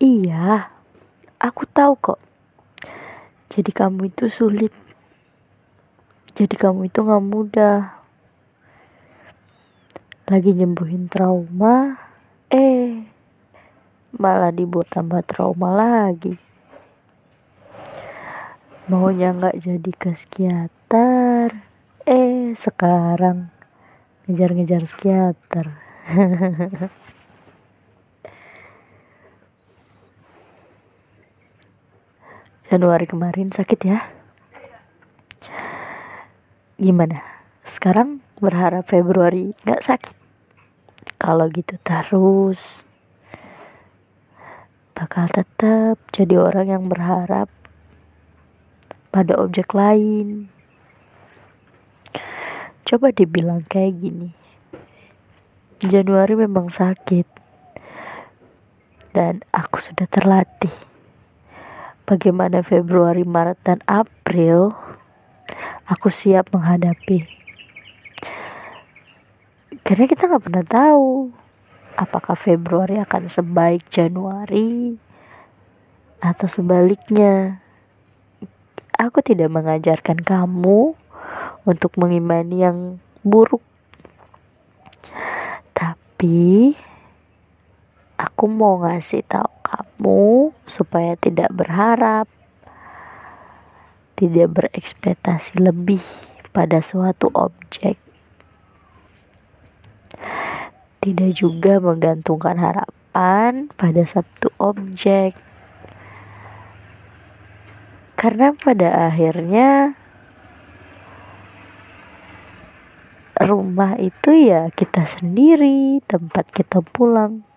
Iya, aku tahu kok. Jadi kamu itu sulit. Jadi kamu itu gak mudah. Lagi nyembuhin trauma, eh malah dibuat tambah trauma lagi. Maunya gak jadi ke psikiater, eh sekarang ngejar-ngejar psikiater. Januari kemarin sakit ya. Gimana? Sekarang berharap Februari gak sakit. Kalau gitu terus bakal tetap jadi orang yang berharap pada objek lain. Coba dibilang kayak gini. Januari memang sakit. Dan aku sudah terlatih bagaimana Februari, Maret, dan April, aku siap menghadapi. Karena kita nggak pernah tahu apakah Februari akan sebaik Januari atau sebaliknya. Aku tidak mengajarkan kamu untuk mengimani yang buruk. Tapi aku mau ngasih tahu kamu supaya tidak berharap, tidak berekspektasi lebih pada suatu objek. Tidak juga menggantungkan harapan pada satu objek. Karena pada akhirnya rumah itu ya kita sendiri, tempat kita pulang